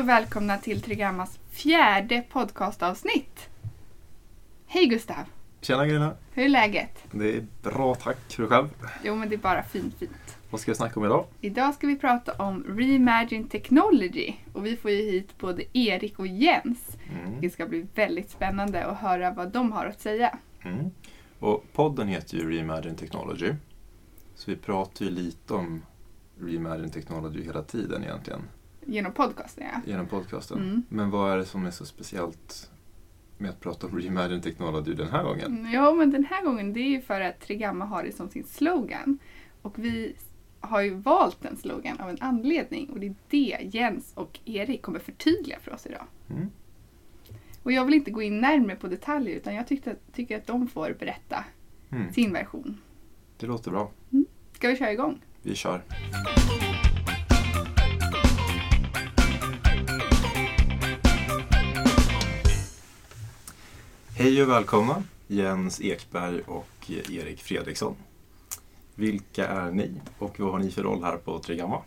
Och välkomna till Trigammas fjärde podcastavsnitt. Hej Gustav! Tjena Gunilla! Hur är läget? Det är bra tack, hur själv? Jo men det är bara fint fint. Vad ska vi snacka om idag? Idag ska vi prata om Reimagine Technology och vi får ju hit både Erik och Jens. Mm. Det ska bli väldigt spännande att höra vad de har att säga. Mm. Och podden heter ju Reimagine Technology. Så vi pratar ju lite om Reimagine Technology hela tiden egentligen. Genom podcasten ja. Genom podcasten. Mm. Men vad är det som är så speciellt med att prata om Reimagine Technology den här gången? Mm, Ja men den här gången det är ju för att Trigamma har det som sin slogan. Och vi har ju valt den slogan av en anledning och det är det Jens och Erik kommer förtydliga för oss idag. Mm. Och jag vill inte gå in närmare på detaljer utan jag tyckte, tycker att de får berätta Mm. sin version. Det låter bra. Ska vi köra igång? Vi kör. Hej och välkomna Jens Ekberg och Erik Fredriksson. Vilka är ni och vad har ni för roll här på Trigamma?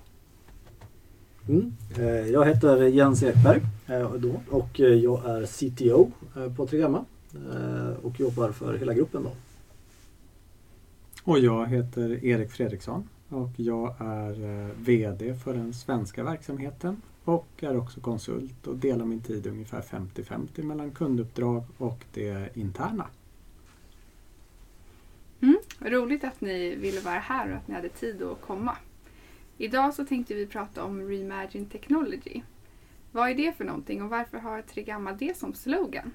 Mm. Eh, Jag heter Jens Ekberg eh, och eh, jag är CTO på Trigamma eh, och jobbar för hela gruppen. Då. Och jag heter Erik Fredriksson och jag är VD för den svenska verksamheten och är också konsult och delar min tid ungefär 50-50 mellan kunduppdrag och det interna. Mm. Roligt att ni ville vara här och att ni hade tid att komma. Idag så tänkte vi prata om Reimagine Technology. Vad är det för någonting och varför har Trigamma det som slogan?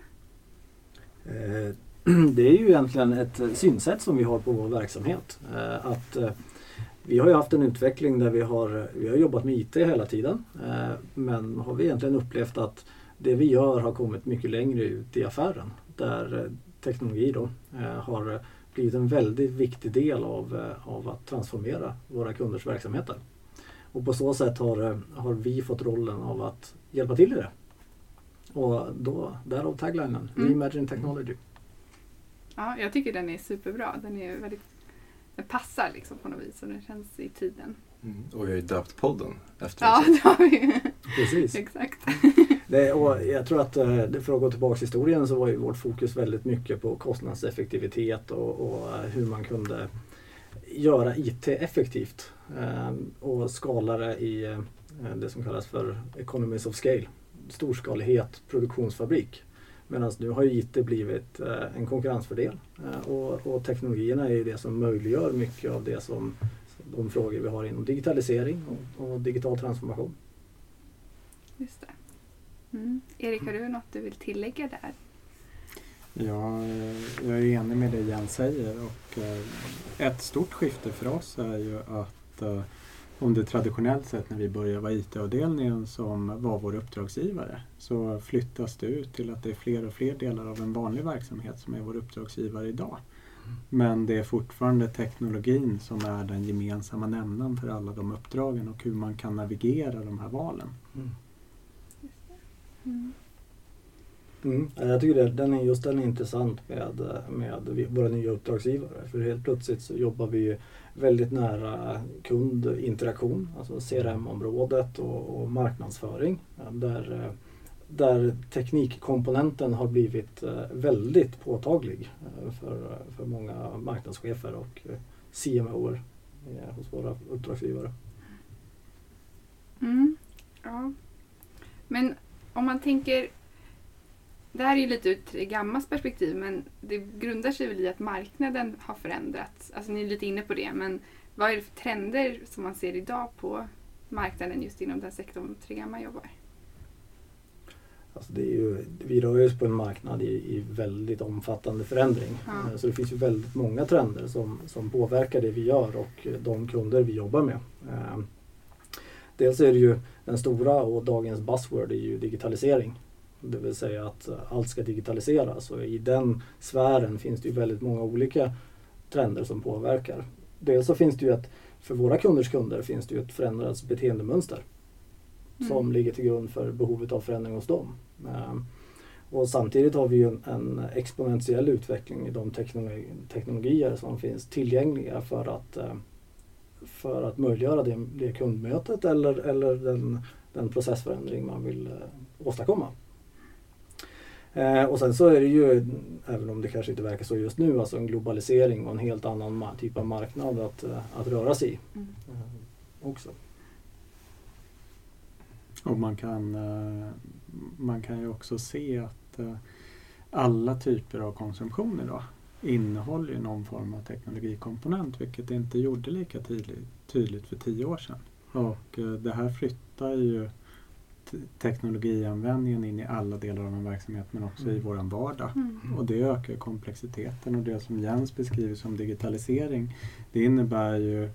Eh, Det är ju egentligen ett synsätt som vi har på vår verksamhet. Eh, Att eh, vi har ju haft en utveckling där vi har, vi har jobbat med IT hela tiden eh, men har vi egentligen upplevt att det vi gör har kommit mycket längre ut i affären där eh, teknologi då eh, har blivit en väldigt viktig del av, av att transformera våra kunders verksamheter. Och på så sätt har, har vi fått rollen av att hjälpa till i det. Och då, därav taglinen, Mm. Reimagine Technology. Ja, jag tycker den är superbra. Den är väldigt den passar liksom på något vis och den känns i tiden. Och vi har ju döpt podden efter Ja, det. det har vi. Precis. Exakt. Det, och jag tror att eh, det- för att gå tillbaka till historien så var ju vårt fokus väldigt mycket på kostnadseffektivitet och, och eh, hur man kunde göra IT effektivt eh, och skala det i det som kallas för economies of scale. Storskalighet, produktionsfabrik. Medan nu har ju IT blivit eh, en konkurrensfördel eh, och, och teknologierna är ju det som möjliggör mycket av det som de frågor vi har inom digitalisering och, och digital transformation. Just det. Mm. Erik, har du något du vill tillägga där? Jag, eh, jag är enig med det Jens säger och ett stort skifte för oss är ju att om det traditionellt sett när vi började var IT-avdelningen som var vår uppdragsgivare så flyttas det ut till att det är fler och fler delar av en vanlig verksamhet som är vår uppdragsgivare idag. Men det är fortfarande teknologin som är den gemensamma nämnaren för alla de uppdragen och hur man kan navigera de här valen. Mm. Mm. ja, Jag tycker det, den är, just den är intressant med, med våra nya uppdragsgivare. För helt plötsligt så jobbar vi väldigt nära kundinteraktion, alltså CRM-området och, och marknadsföring. Eh, där, eh, där teknikkomponenten har blivit eh, väldigt påtaglig för, för många marknadschefer och CMOer hos våra uppdragsgivare. Mm. Ja. Men om man tänker det här är ju lite ur ett gammalt perspektiv men det grundar sig väl i att marknaden har förändrats. Alltså ni är lite inne på det men vad är det för trender som man ser idag på marknaden just inom den sektorn Trigama jobbar? Alltså det är ju, vi rör oss på en marknad i, i väldigt omfattande förändring. Ja. Eh, Så det finns ju väldigt många trender som, som påverkar det vi gör och eh, de kunder vi jobbar med. Eh, Dels är det ju den stora och dagens buzzword är ju digitalisering. Det vill säga att eh, allt ska digitaliseras och i den sfären finns det ju väldigt många olika trender som påverkar. Dels så finns det ju ett, för våra kunders kunder finns det ju ett förändrat beteendemönster som Mm. ligger till grund för behovet av förändring hos dem. Ehm, Och samtidigt har vi ju en, en exponentiell utveckling i de teknologi, teknologier som finns tillgängliga för att, eh, för att möjliggöra det, det kundmötet eller, eller den, den processförändring man vill eh, åstadkomma. Eh, och sen så är det ju, även om det kanske inte verkar så just nu, alltså en globalisering och en helt annan typ av marknad att, eh, att röra sig i Mm. eh, också. Och man kan, eh, man kan ju också se att eh, alla typer av konsumtion idag innehåller ju någon form av teknologikomponent vilket det inte gjorde lika tydligt, tydligt för tio år sedan. Och det här flyttar ju teknologianvändningen in i alla delar av en verksamhet men också i Mm. våran vardag. Mm. Och det ökar komplexiteten och det som Jens beskriver som digitalisering det innebär ju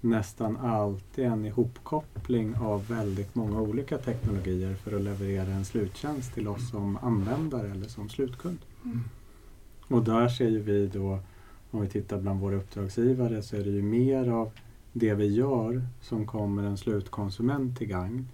nästan alltid en ihopkoppling av väldigt många olika teknologier för att leverera en sluttjänst till oss som användare eller som slutkund. Mm. Och där ser ju vi då, om vi tittar bland våra uppdragsgivare, så är det ju mer av det vi gör som kommer en slutkonsument till gagn.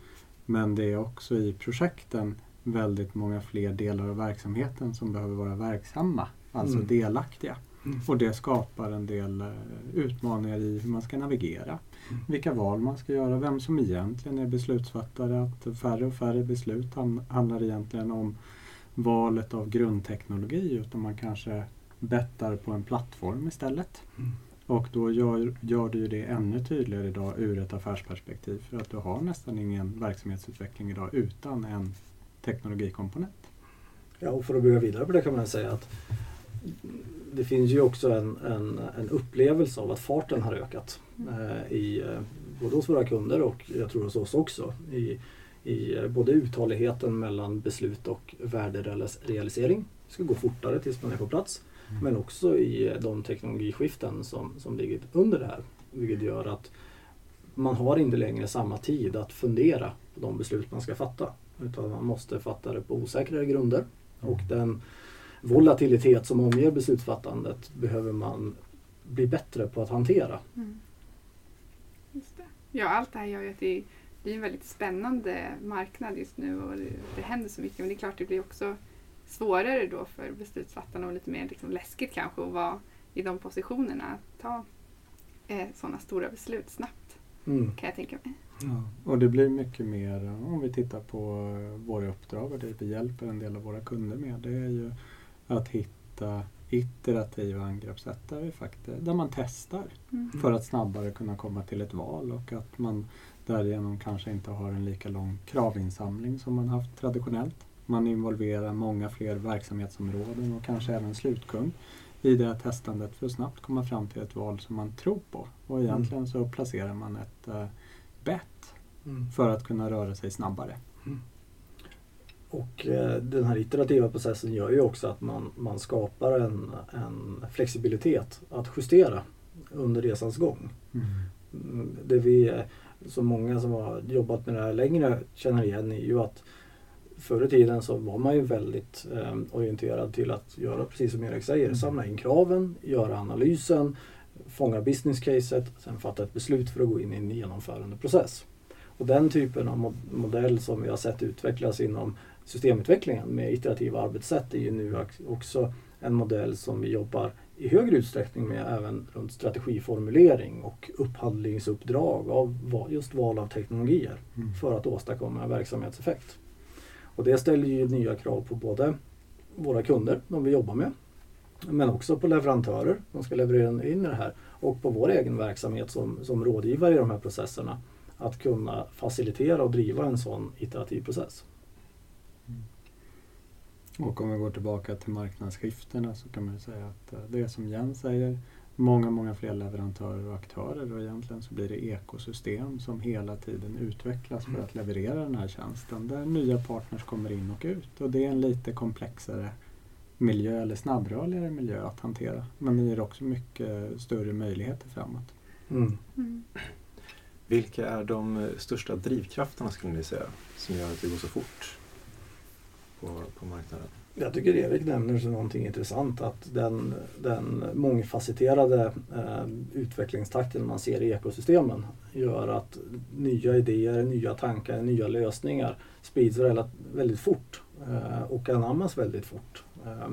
Men det är också i projekten väldigt många fler delar av verksamheten som behöver vara verksamma, alltså Mm. delaktiga. Mm. Och det skapar en del eh, utmaningar i hur man ska navigera, Mm. vilka val man ska göra, vem som egentligen är beslutsfattare. Att färre och färre beslut handlar egentligen om valet av grundteknologi utan man kanske bettar på en plattform istället. Och då gör, gör du ju det ännu tydligare idag ur ett affärsperspektiv för att du har nästan ingen verksamhetsutveckling idag utan en teknologikomponent. Ja, och för att bygga vidare på det kan man säga att det finns ju också en, en, en upplevelse av att farten har ökat. Eh, i, eh, både hos våra kunder och jag tror hos oss också. I, i eh, både uthålligheten mellan beslut och värderealisering. Det ska gå fortare tills man är på plats. Men också i eh, de teknologiskiften som, som ligger under det här. Vilket gör att man har inte längre samma tid att fundera på de beslut man ska fatta. Utan man måste fatta det på osäkrare grunder. Och den volatilitet som omger beslutsfattandet behöver man bli bättre på att hantera. Mm. Just det. Ja, allt det här gör ju att det, det är en väldigt spännande marknad just nu och det, det händer så mycket. Men det är klart det blir också svårare då för beslutsfattarna och lite mer liksom läskigt kanske att vara i de positionerna. Att ta eh, sådana stora beslut snabbt Mm. kan jag tänka mig. Och det blir mycket mer, om vi tittar på eh, våra uppdrag och det vi hjälper en del av våra kunder med, det är ju att hitta iterativa angreppssätt där, vi faktiskt, där man testar Mm. för att snabbare kunna komma till ett val och att man därigenom kanske inte har en lika lång kravinsamling som man haft traditionellt. Man involverar många fler verksamhetsområden och kanske även slutkund i det här testandet för att snabbt komma fram till ett val som man tror på. Och egentligen så placerar man ett eh, bett Mm. för att kunna röra sig snabbare. Och eh, den här iterativa processen gör ju också att man, man skapar en, en flexibilitet att justera under resans gång. Mm, Det vi, eh, så många som har jobbat med det här längre känner igen är ju att förr i tiden så var man ju väldigt eh, orienterad till att göra precis som Erik säger, Mm. samla in kraven, göra analysen, fånga business caset, sen fatta ett beslut för att gå in i en genomförandeprocess. Och den typen av mod- modell som vi har sett utvecklas inom systemutvecklingen med iterativa arbetssätt är ju nu också en modell som vi jobbar i högre utsträckning med även runt strategiformulering och upphandlingsuppdrag av just val av teknologier Mm. för att åstadkomma verksamhetseffekt. Och det ställer ju nya krav på både våra kunder, de vi jobbar med, men också på leverantörer som ska leverera in det här och på vår egen verksamhet som, som rådgivare i de här processerna att kunna facilitera och driva en sån iterativ process. Och om vi går tillbaka till marknadsskiftena så kan man ju säga att eh, det som Jens säger, många, många fler leverantörer och aktörer och egentligen så blir det ekosystem som hela tiden utvecklas för att leverera den här tjänsten där nya partners kommer in och ut och det är en lite komplexare miljö eller snabbrörligare miljö att hantera. Men det ger också mycket större möjligheter framåt. Mm. Mm. Vilka är de största drivkrafterna skulle ni säga som gör att det går så fort på, på marknaden? Jag tycker Erik nämner så någonting intressant att den, den mångfacetterade eh, utvecklingstakten man ser i ekosystemen gör att nya idéer, nya tankar, nya lösningar sprids väldigt, fort eh, och anammas väldigt fort. Eh,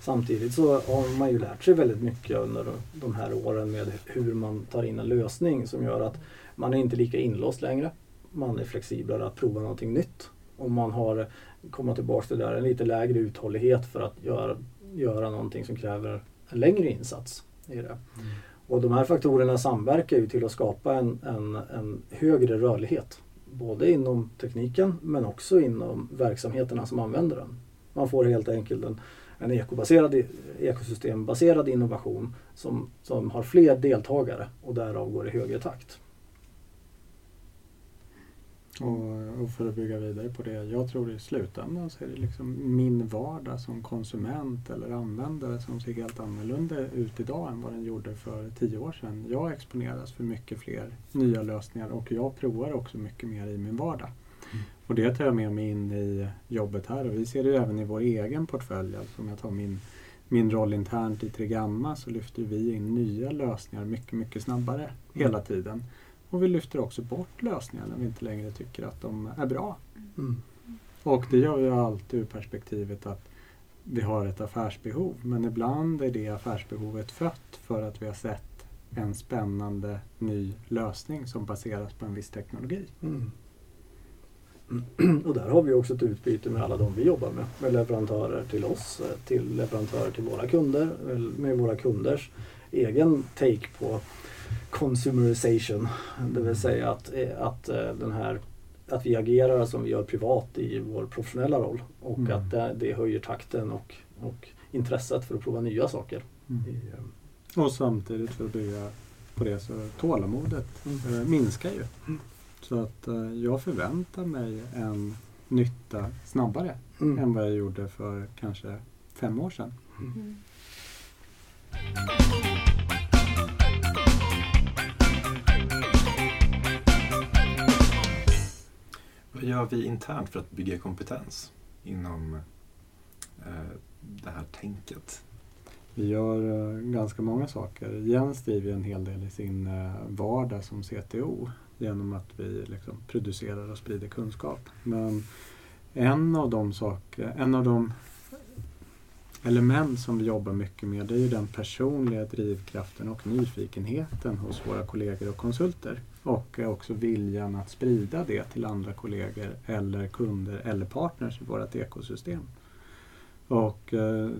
samtidigt så har man ju lärt sig väldigt mycket under de här åren med hur man tar in en lösning som gör att man är inte lika inlåst längre. man är flexiblare att prova någonting nytt. Om man har, komma tillbaka till det där, en lite lägre uthållighet för att göra, göra någonting som kräver en längre insats. I det. Och de här faktorerna samverkar ju till att skapa en, en, en högre rörlighet. Både inom tekniken men också inom verksamheterna som använder den. Man får helt enkelt en, en ekobaserad, ekosystembaserad innovation som, som har fler deltagare och därav går i högre takt. Och, och, för att bygga vidare på det, jag tror i slutändan så är det liksom min vardag som konsument eller användare som ser helt annorlunda ut idag än vad den gjorde för tio år sedan. Jag exponeras för mycket fler nya lösningar och jag provar också mycket mer i min vardag. Mm. Och det tar jag med mig in i jobbet här och vi ser det även i vår egen portfölj. Alltså om jag tar min, min roll internt i Trigramma så lyfter vi in nya lösningar mycket, mycket snabbare mm. hela tiden. Och vi lyfter också bort lösningar när vi inte längre tycker att de är bra. Mm. Och det gör vi alltid ur perspektivet att vi har ett affärsbehov. Men ibland är det affärsbehovet fött för att vi har sett en spännande ny lösning som baseras på en viss teknologi. Mm. Och där har vi också ett utbyte med alla de vi jobbar med. Med leverantörer till oss, till leverantörer till våra kunder, med våra kunders egen take på consumerization. Det vill säga att, att, eh, den här, att vi agerar som vi gör privat i vår professionella roll och mm. att det, det höjer takten och, och intresset för att prova nya saker. Mm. I, eh, och samtidigt för att bygga på det så tålamodet mm. äh, minskar ju. Mm. Så att jag förväntar mig en nytta snabbare mm. än vad jag gjorde för kanske fem år sedan. Vad gör vi internt för att bygga kompetens inom eh, det här tänket? Vi gör eh, ganska många saker. Jens driver en hel del i sin eh, vardag som CTO genom att vi liksom producerar och sprider kunskap. Men en av de saker, en av de element som vi jobbar mycket med det är ju den personliga drivkraften och nyfikenheten hos våra kollegor och konsulter. Och också viljan att sprida det till andra kollegor eller kunder eller partners i vårt ekosystem. Och eh,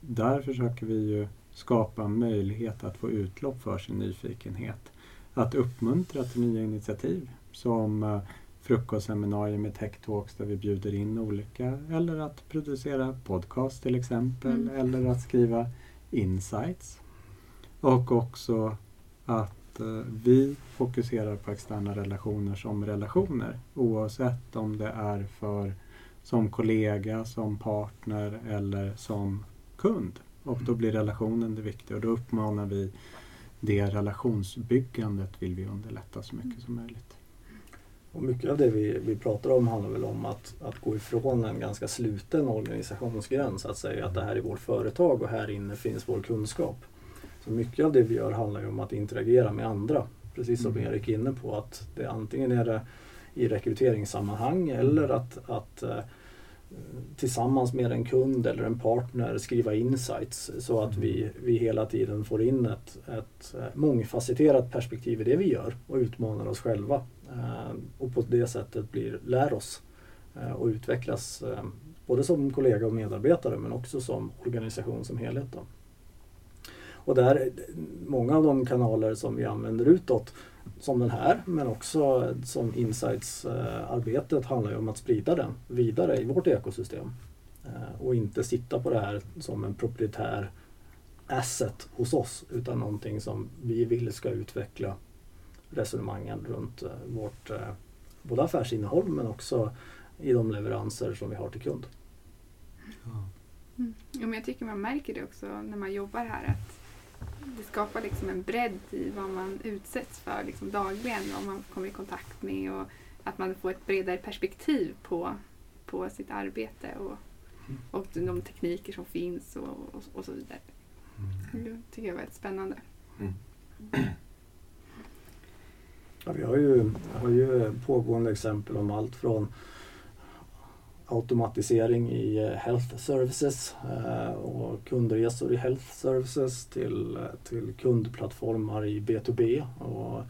där försöker vi ju skapa möjlighet att få utlopp för sin nyfikenhet. Att uppmuntra till nya initiativ som eh, frukostseminarier med tech talks där vi bjuder in olika eller att producera podcast till exempel mm. eller att skriva insights. Och också att eh, vi fokuserar på externa relationer som relationer oavsett om det är för som kollega, som partner eller som kund. Och då blir relationen det viktiga och då uppmanar vi det relationsbyggandet vill vi underlätta så mycket som möjligt. Och mycket av det vi, vi pratar om handlar väl om att, att gå ifrån en ganska sluten organisationsgräns. Att säga att det här är vårt företag och här inne finns vår kunskap. Så mycket av det vi gör handlar ju om att interagera med andra. Precis som mm. Erik är inne på att det antingen är det i rekryteringssammanhang eller att, att uh, tillsammans med en kund eller en partner skriva insights så att vi, vi hela tiden får in ett, ett eh, mångfacetterat perspektiv i det vi gör och utmanar oss själva Eh, och på det sättet blir, lär oss eh, och utvecklas eh, både som kollega och medarbetare men också som organisation som helhet. Då. Och där, många av de kanaler som vi använder utåt, som den här, men också som insights-arbetet handlar ju om att sprida den vidare i vårt ekosystem. Och inte sitta på det här som en proprietär asset hos oss, utan någonting som vi vill ska utveckla resonemangen runt eh, vårt eh, både affärsinnehåll men också i de leveranser som vi har till kund. Ja. Mm. Ja, men jag tycker man märker det också när man jobbar här att det skapar liksom en bredd i vad man utsätts för liksom dagligen, vad man kommer i kontakt med och att man får ett bredare perspektiv på, på sitt arbete och, och de tekniker som finns och, och, och så vidare. Mm. Det tycker jag var väldigt spännande. Mm. Ja, vi har ju, har ju pågående exempel om allt från automatisering i eh, health services eh, och kundresor i health services till, till kundplattformar i B2B. Och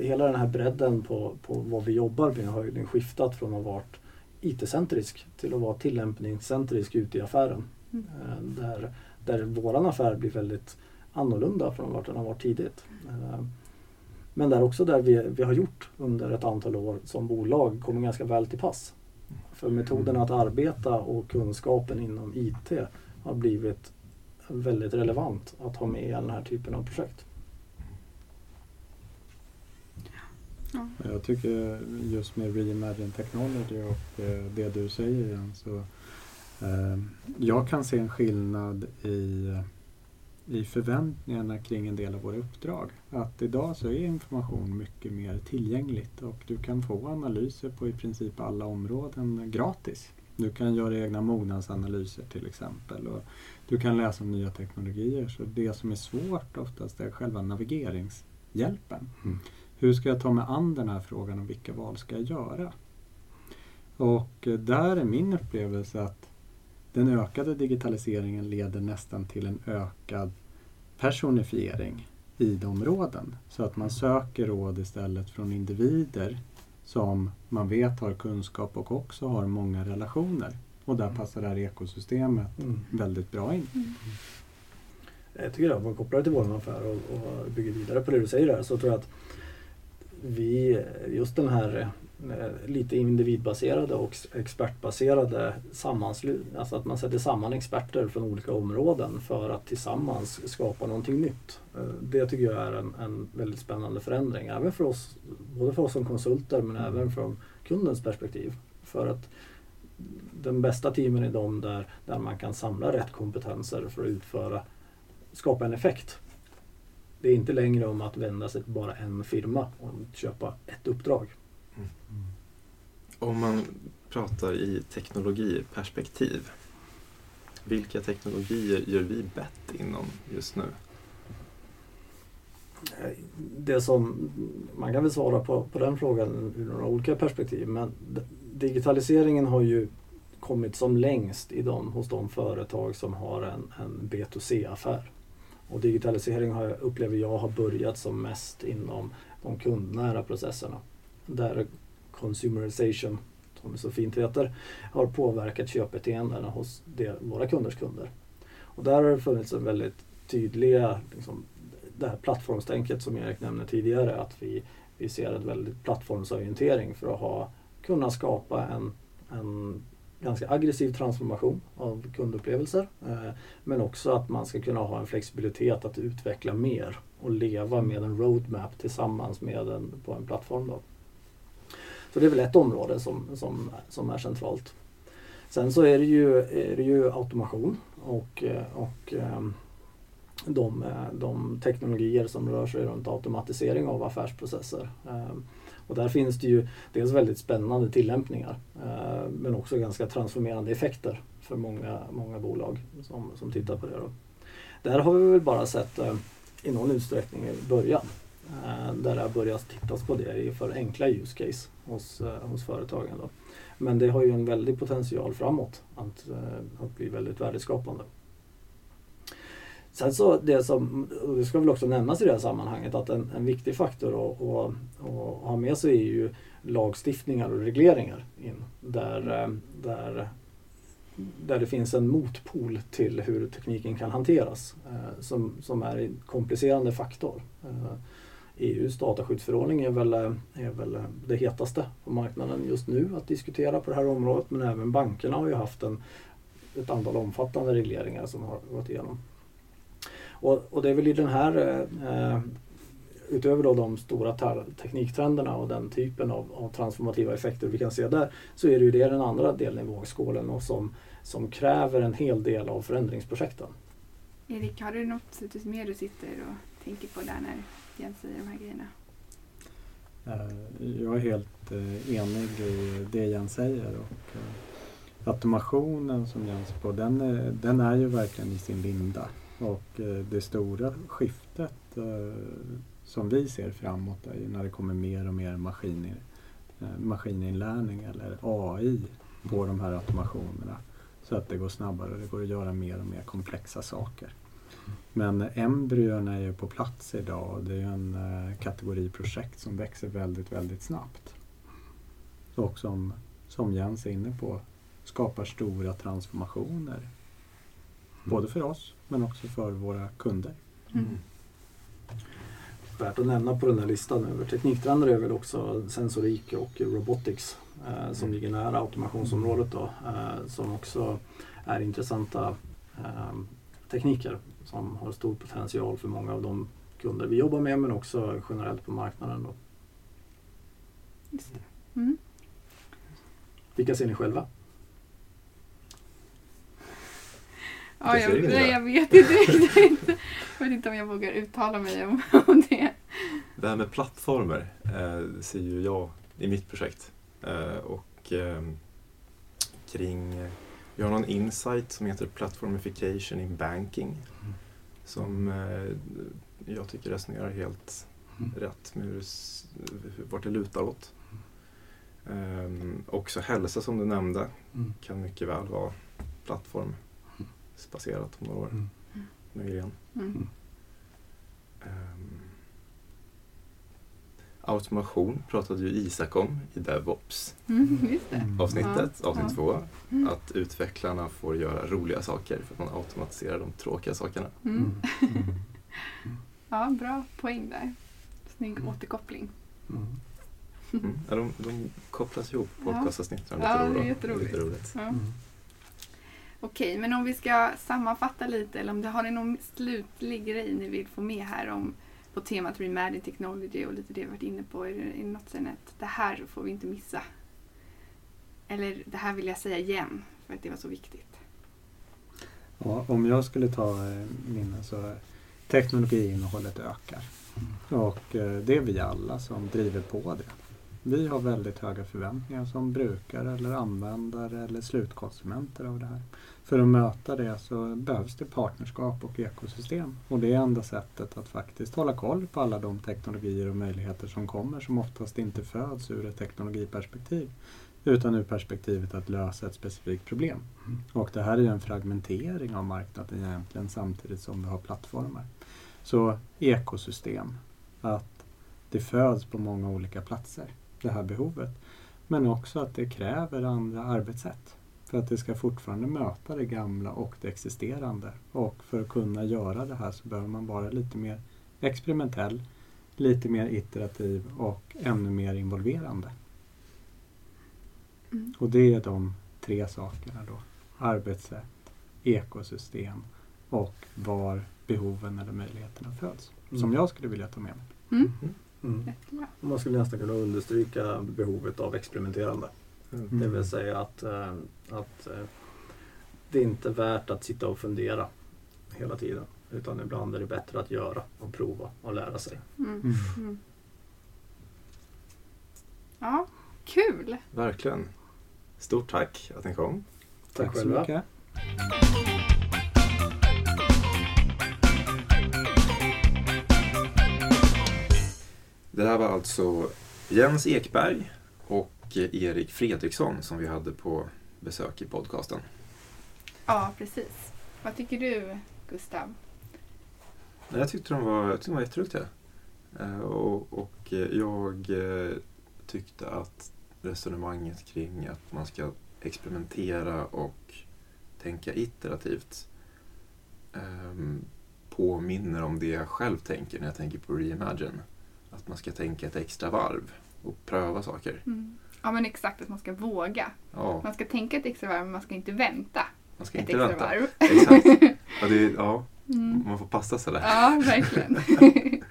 hela den här bredden på, på vad vi jobbar med har ju skiftat från att varit IT-centrisk till att vara tillämpningscentrisk ute i affären. Mm. Eh, där, där våran affär blir väldigt annorlunda från vart den har varit tidigt. Eh, Men där också där vi, vi har gjort under ett antal år som bolag kommer ganska väl till pass. För metoderna att arbeta och kunskapen inom IT har blivit väldigt relevant att ha med i den här typen av projekt. Ja. Jag tycker just med Reimagine Technology och eh, det du säger igen så eh, jag kan se en skillnad i, i förväntningarna kring en del av våra uppdrag. Att idag så är information mycket mer tillgängligt och du kan få analyser på i princip alla områden gratis. Du kan göra egna mognadsanalyser till exempel. Och du kan läsa om nya teknologier. Så det som är svårt oftast är själva navigeringshjälpen. Mm. Hur ska jag ta mig an den här frågan och vilka val ska jag göra? Och eh, där är min upplevelse att den ökade digitaliseringen leder nästan till en ökad personifiering i de råden. Så att man söker råd istället från individer som man vet har kunskap och också har många relationer. Och där passar det här ekosystemet väldigt bra in. Mm. Jag tycker att om man kopplar det till vår affär och, och bygger vidare på det du säger där så tror jag att vi, just den här lite individbaserade och expertbaserade sammanslutning, alltså att man sätter samman experter från olika områden för att tillsammans skapa någonting nytt. Eh, Det tycker jag är en, en väldigt spännande förändring, även för oss, både för oss som konsulter men även från kundens perspektiv. För att den bästa teamen är de där, där man kan samla rätt kompetenser för att utföra, skapa en effekt. Det är inte längre om att vända sig till bara en firma och köpa ett uppdrag. Om man pratar i teknologiperspektiv. Vilka teknologier gör vi bett inom just nu? Det som, man kan väl svara på, på den frågan ur några olika perspektiv men digitaliseringen har ju kommit som längst i de, hos de företag som har en, en B2C-affär. Och digitalisering har, upplever jag har börjat som mest inom de kundnära processerna. Där consumerization, som det så fint heter, har påverkat köpbeteendena hos det, våra kunders kunder. Och där har det funnits en väldigt tydliga, liksom, det här plattformstänket som Erik nämnde tidigare, att vi, vi ser en väldigt plattformsorientering för att ha, kunna skapa en, en ganska aggressiv transformation av kundupplevelser. Eh, men också att man ska kunna ha en flexibilitet att utveckla mer och leva med en roadmap tillsammans med en, på en plattform. Då. Så det är väl ett område som, som, som är centralt. Sen så är det ju, är det ju automation och, och ehm, de, de teknologier som rör sig runt automatisering av affärsprocesser. Ehm, och där finns det ju dels väldigt spännande tillämpningar eh, men också ganska transformerande effekter för många, många bolag som, som tittar på det. Då. Där har vi väl bara sett eh, i någon utsträckning i början Eh, där det har börjat tittas på det för enkla use case hos, eh, hos företagen. Då. Men det har ju en väldig potential framåt att, eh, att bli väldigt värdeskapande. Sen så det som, och det ska väl också nämnas i det här sammanhanget, att en, en viktig faktor att, att, att ha med sig är ju lagstiftningar och regleringar in, där, där, där det finns en motpol till hur tekniken kan hanteras som, som är en komplicerande faktor. EUs dataskyddsförordning är väl, eh, är väl eh, det hetaste på marknaden just nu att diskutera på det här området men även bankerna har ju haft en, ett antal omfattande regleringar som har gått igenom. Och, och det är väl i den här, eh, eh utöver då de stora tekniktrenderna och den typen av, av transformativa effekter vi kan se där, så är det ju det den andra delen i vågskålen och som, som kräver en hel del av förändringsprojekten. Erik, har du något mer du sitter och tänker på där när Jens säger de här grejerna? Eh, jag är helt eh, enig i det Jens säger. Och, eh, automationen som Jens på, den, är- den är ju verkligen i sin linda. Och det stora skiftet som vi ser framåt är ju när det kommer mer och mer maskiner, maskininlärning eller AI på de här automationerna. Så att det går snabbare och det går att göra mer och mer komplexa saker. Men embryona är ju på plats idag och det är ju en eh, kategori projekt som växer väldigt, väldigt snabbt. Och som, som Jens är inne på, skapar stora transformationer. Både för oss men också för våra kunder. Mm. Värt att nämna på den här listan över tekniktrender är väl också sensorik och robotics eh, som ligger nära automationsområdet då, eh, som också är intressanta eh, tekniker som har stor potential för många av de kunder vi jobbar med men också generellt på marknaden. Då. Just det. Mm. Vilka ser ni själva? Ja, jag, nej, jag vet inte riktigt. Jag vet inte om jag vågar uttala mig om, om det. Det här med plattformar eh, ser ju jag i mitt projekt. Eh, och ehm, kring, vi har någon insight som heter Platformification in Banking. Som eh, jag tycker resonerar helt Mm. rätt med hur, vart det lutar åt. Ehm, också hälsa som du nämnde Mm. kan mycket väl vara plattformsbaserat om några år. Mm. Möjligen. Mm. Automation pratade ju Isak om i DevOps Mm, det. Mm. avsnittet, Ja, avsnitt ja. två. Mm. Att utvecklarna får göra roliga saker för att man automatiserar de tråkiga sakerna. Mm. Mm. Ja, bra poäng där. Snygg återkoppling. Mm. Mm. Ja, de, de kopplas ihop, Ja. podcastavsnitten. Ja, det är lite, jätteroligt. lite roligt. Ja. Mm. Okej, men om vi ska sammanfatta lite, eller om det har ni någon slutlig grej ni vill få med här om på temat Reimagine Technology och lite det vi varit inne på. Det något sen att det här får vi inte missa? Eller det här vill jag säga igen för att det var så viktigt. Ja, om jag skulle ta eh, mina så är teknologiinnehållet ökar. Och eh, det är vi alla som driver på det. Vi har väldigt höga förväntningar som brukare eller användare eller slutkonsumenter av det här. För att möta det så behövs det partnerskap och ekosystem. Och det är enda sättet att faktiskt hålla koll på alla de teknologier och möjligheter som kommer som oftast inte föds ur ett teknologiperspektiv utan ur perspektivet att lösa ett specifikt problem. Och det här är ju en fragmentering av marknaden egentligen samtidigt som vi har plattformar. Så ekosystem, att det föds på många olika platser, det här behovet. Men också att det kräver andra arbetssätt. För att det ska fortfarande möta det gamla och det existerande. Och för att kunna göra det här så behöver man vara lite mer experimentell, lite mer iterativ och ännu mer involverande. Mm. Och det är de tre sakerna då. Arbetssätt, ekosystem och var behoven eller möjligheterna föds. Som Mm. jag skulle vilja ta med mig. Mm. Mm. Jättebra. Man skulle nästan kunna understryka behovet av experimenterande. Mm. Det vill säga att, eh, att eh, det är inte värt att sitta och fundera hela tiden. Utan ibland är det bättre att göra och prova och lära sig. Mm. Mm. Mm. Ja, kul! Verkligen. Stort tack att ni kom. Tack så själva. mycket. Det här var alltså Jens Ekberg och Erik Fredriksson som vi hade på besök i podcasten. Ja, precis. Vad tycker du, Gustav? Jag tyckte de var, jag tyckte de var jätteduktiga. Eh, Och, och eh, jag eh, tyckte att resonemanget kring att man ska experimentera och tänka iterativt ehm, påminner om det jag själv tänker när jag tänker på Reimagine. Att man ska tänka ett extra varv och pröva saker. Mm. Ja, men exakt att man ska våga. Ja, Man ska tänka ett extra varv, men man ska inte vänta man ska ett inte extra vänta. varv. Exakt. Ja, det, ja, Mm. man får passa sig där. Ja, verkligen.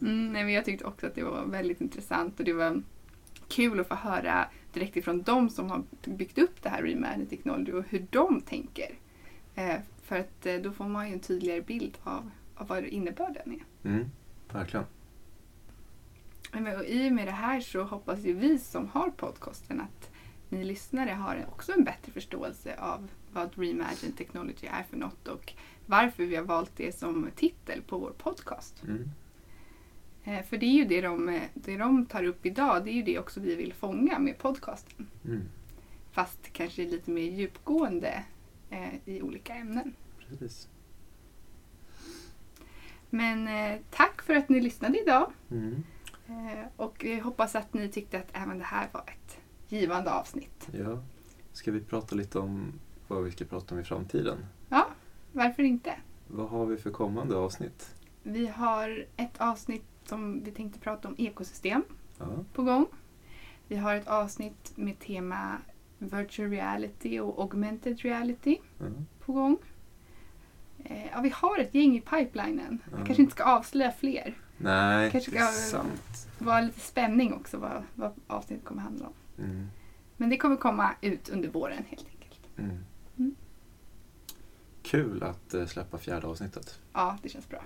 mm, nej, men jag tyckte också att det var väldigt intressant och det var kul att få höra direkt ifrån de som har byggt upp det här Reimagine Technology och hur de tänker. Eh, för att eh, då får man ju en tydligare bild av, av vad innebörden är. Mm, verkligen. Och I och med det här så hoppas ju vi som har podcasten att ni lyssnare har också en bättre förståelse av vad Reimagine Technology är för något och varför vi har valt det som titel på vår podcast. Mm. Eh, För det är ju det de, det de tar upp idag, det är ju det också vi vill fånga med podcasten. Mm. Fast kanske lite mer djupgående eh, i olika ämnen. Precis. Men eh, tack för att ni lyssnade idag. Mm. Eh, och jag hoppas att ni tyckte att även det här var ett givande avsnitt. Ja. Ska vi prata lite om vad vi ska prata om i framtiden? Ja, varför inte? Vad har vi för kommande avsnitt? Vi har ett avsnitt som vi tänkte prata om ekosystem Ja. på gång. Vi har ett avsnitt med tema virtual reality och augmented reality Ja. på gång. Eh, ja, vi har ett gäng i pipelinen. Ja. Jag kanske inte ska avslöja fler. Nej, Kanske det är sant. Det var lite spänning också vad, vad avsnittet kommer handla om. Mm. Men det kommer komma ut under våren helt enkelt. Mm. Mm. Kul att eh, släppa fjärde avsnittet. Ja, det känns bra.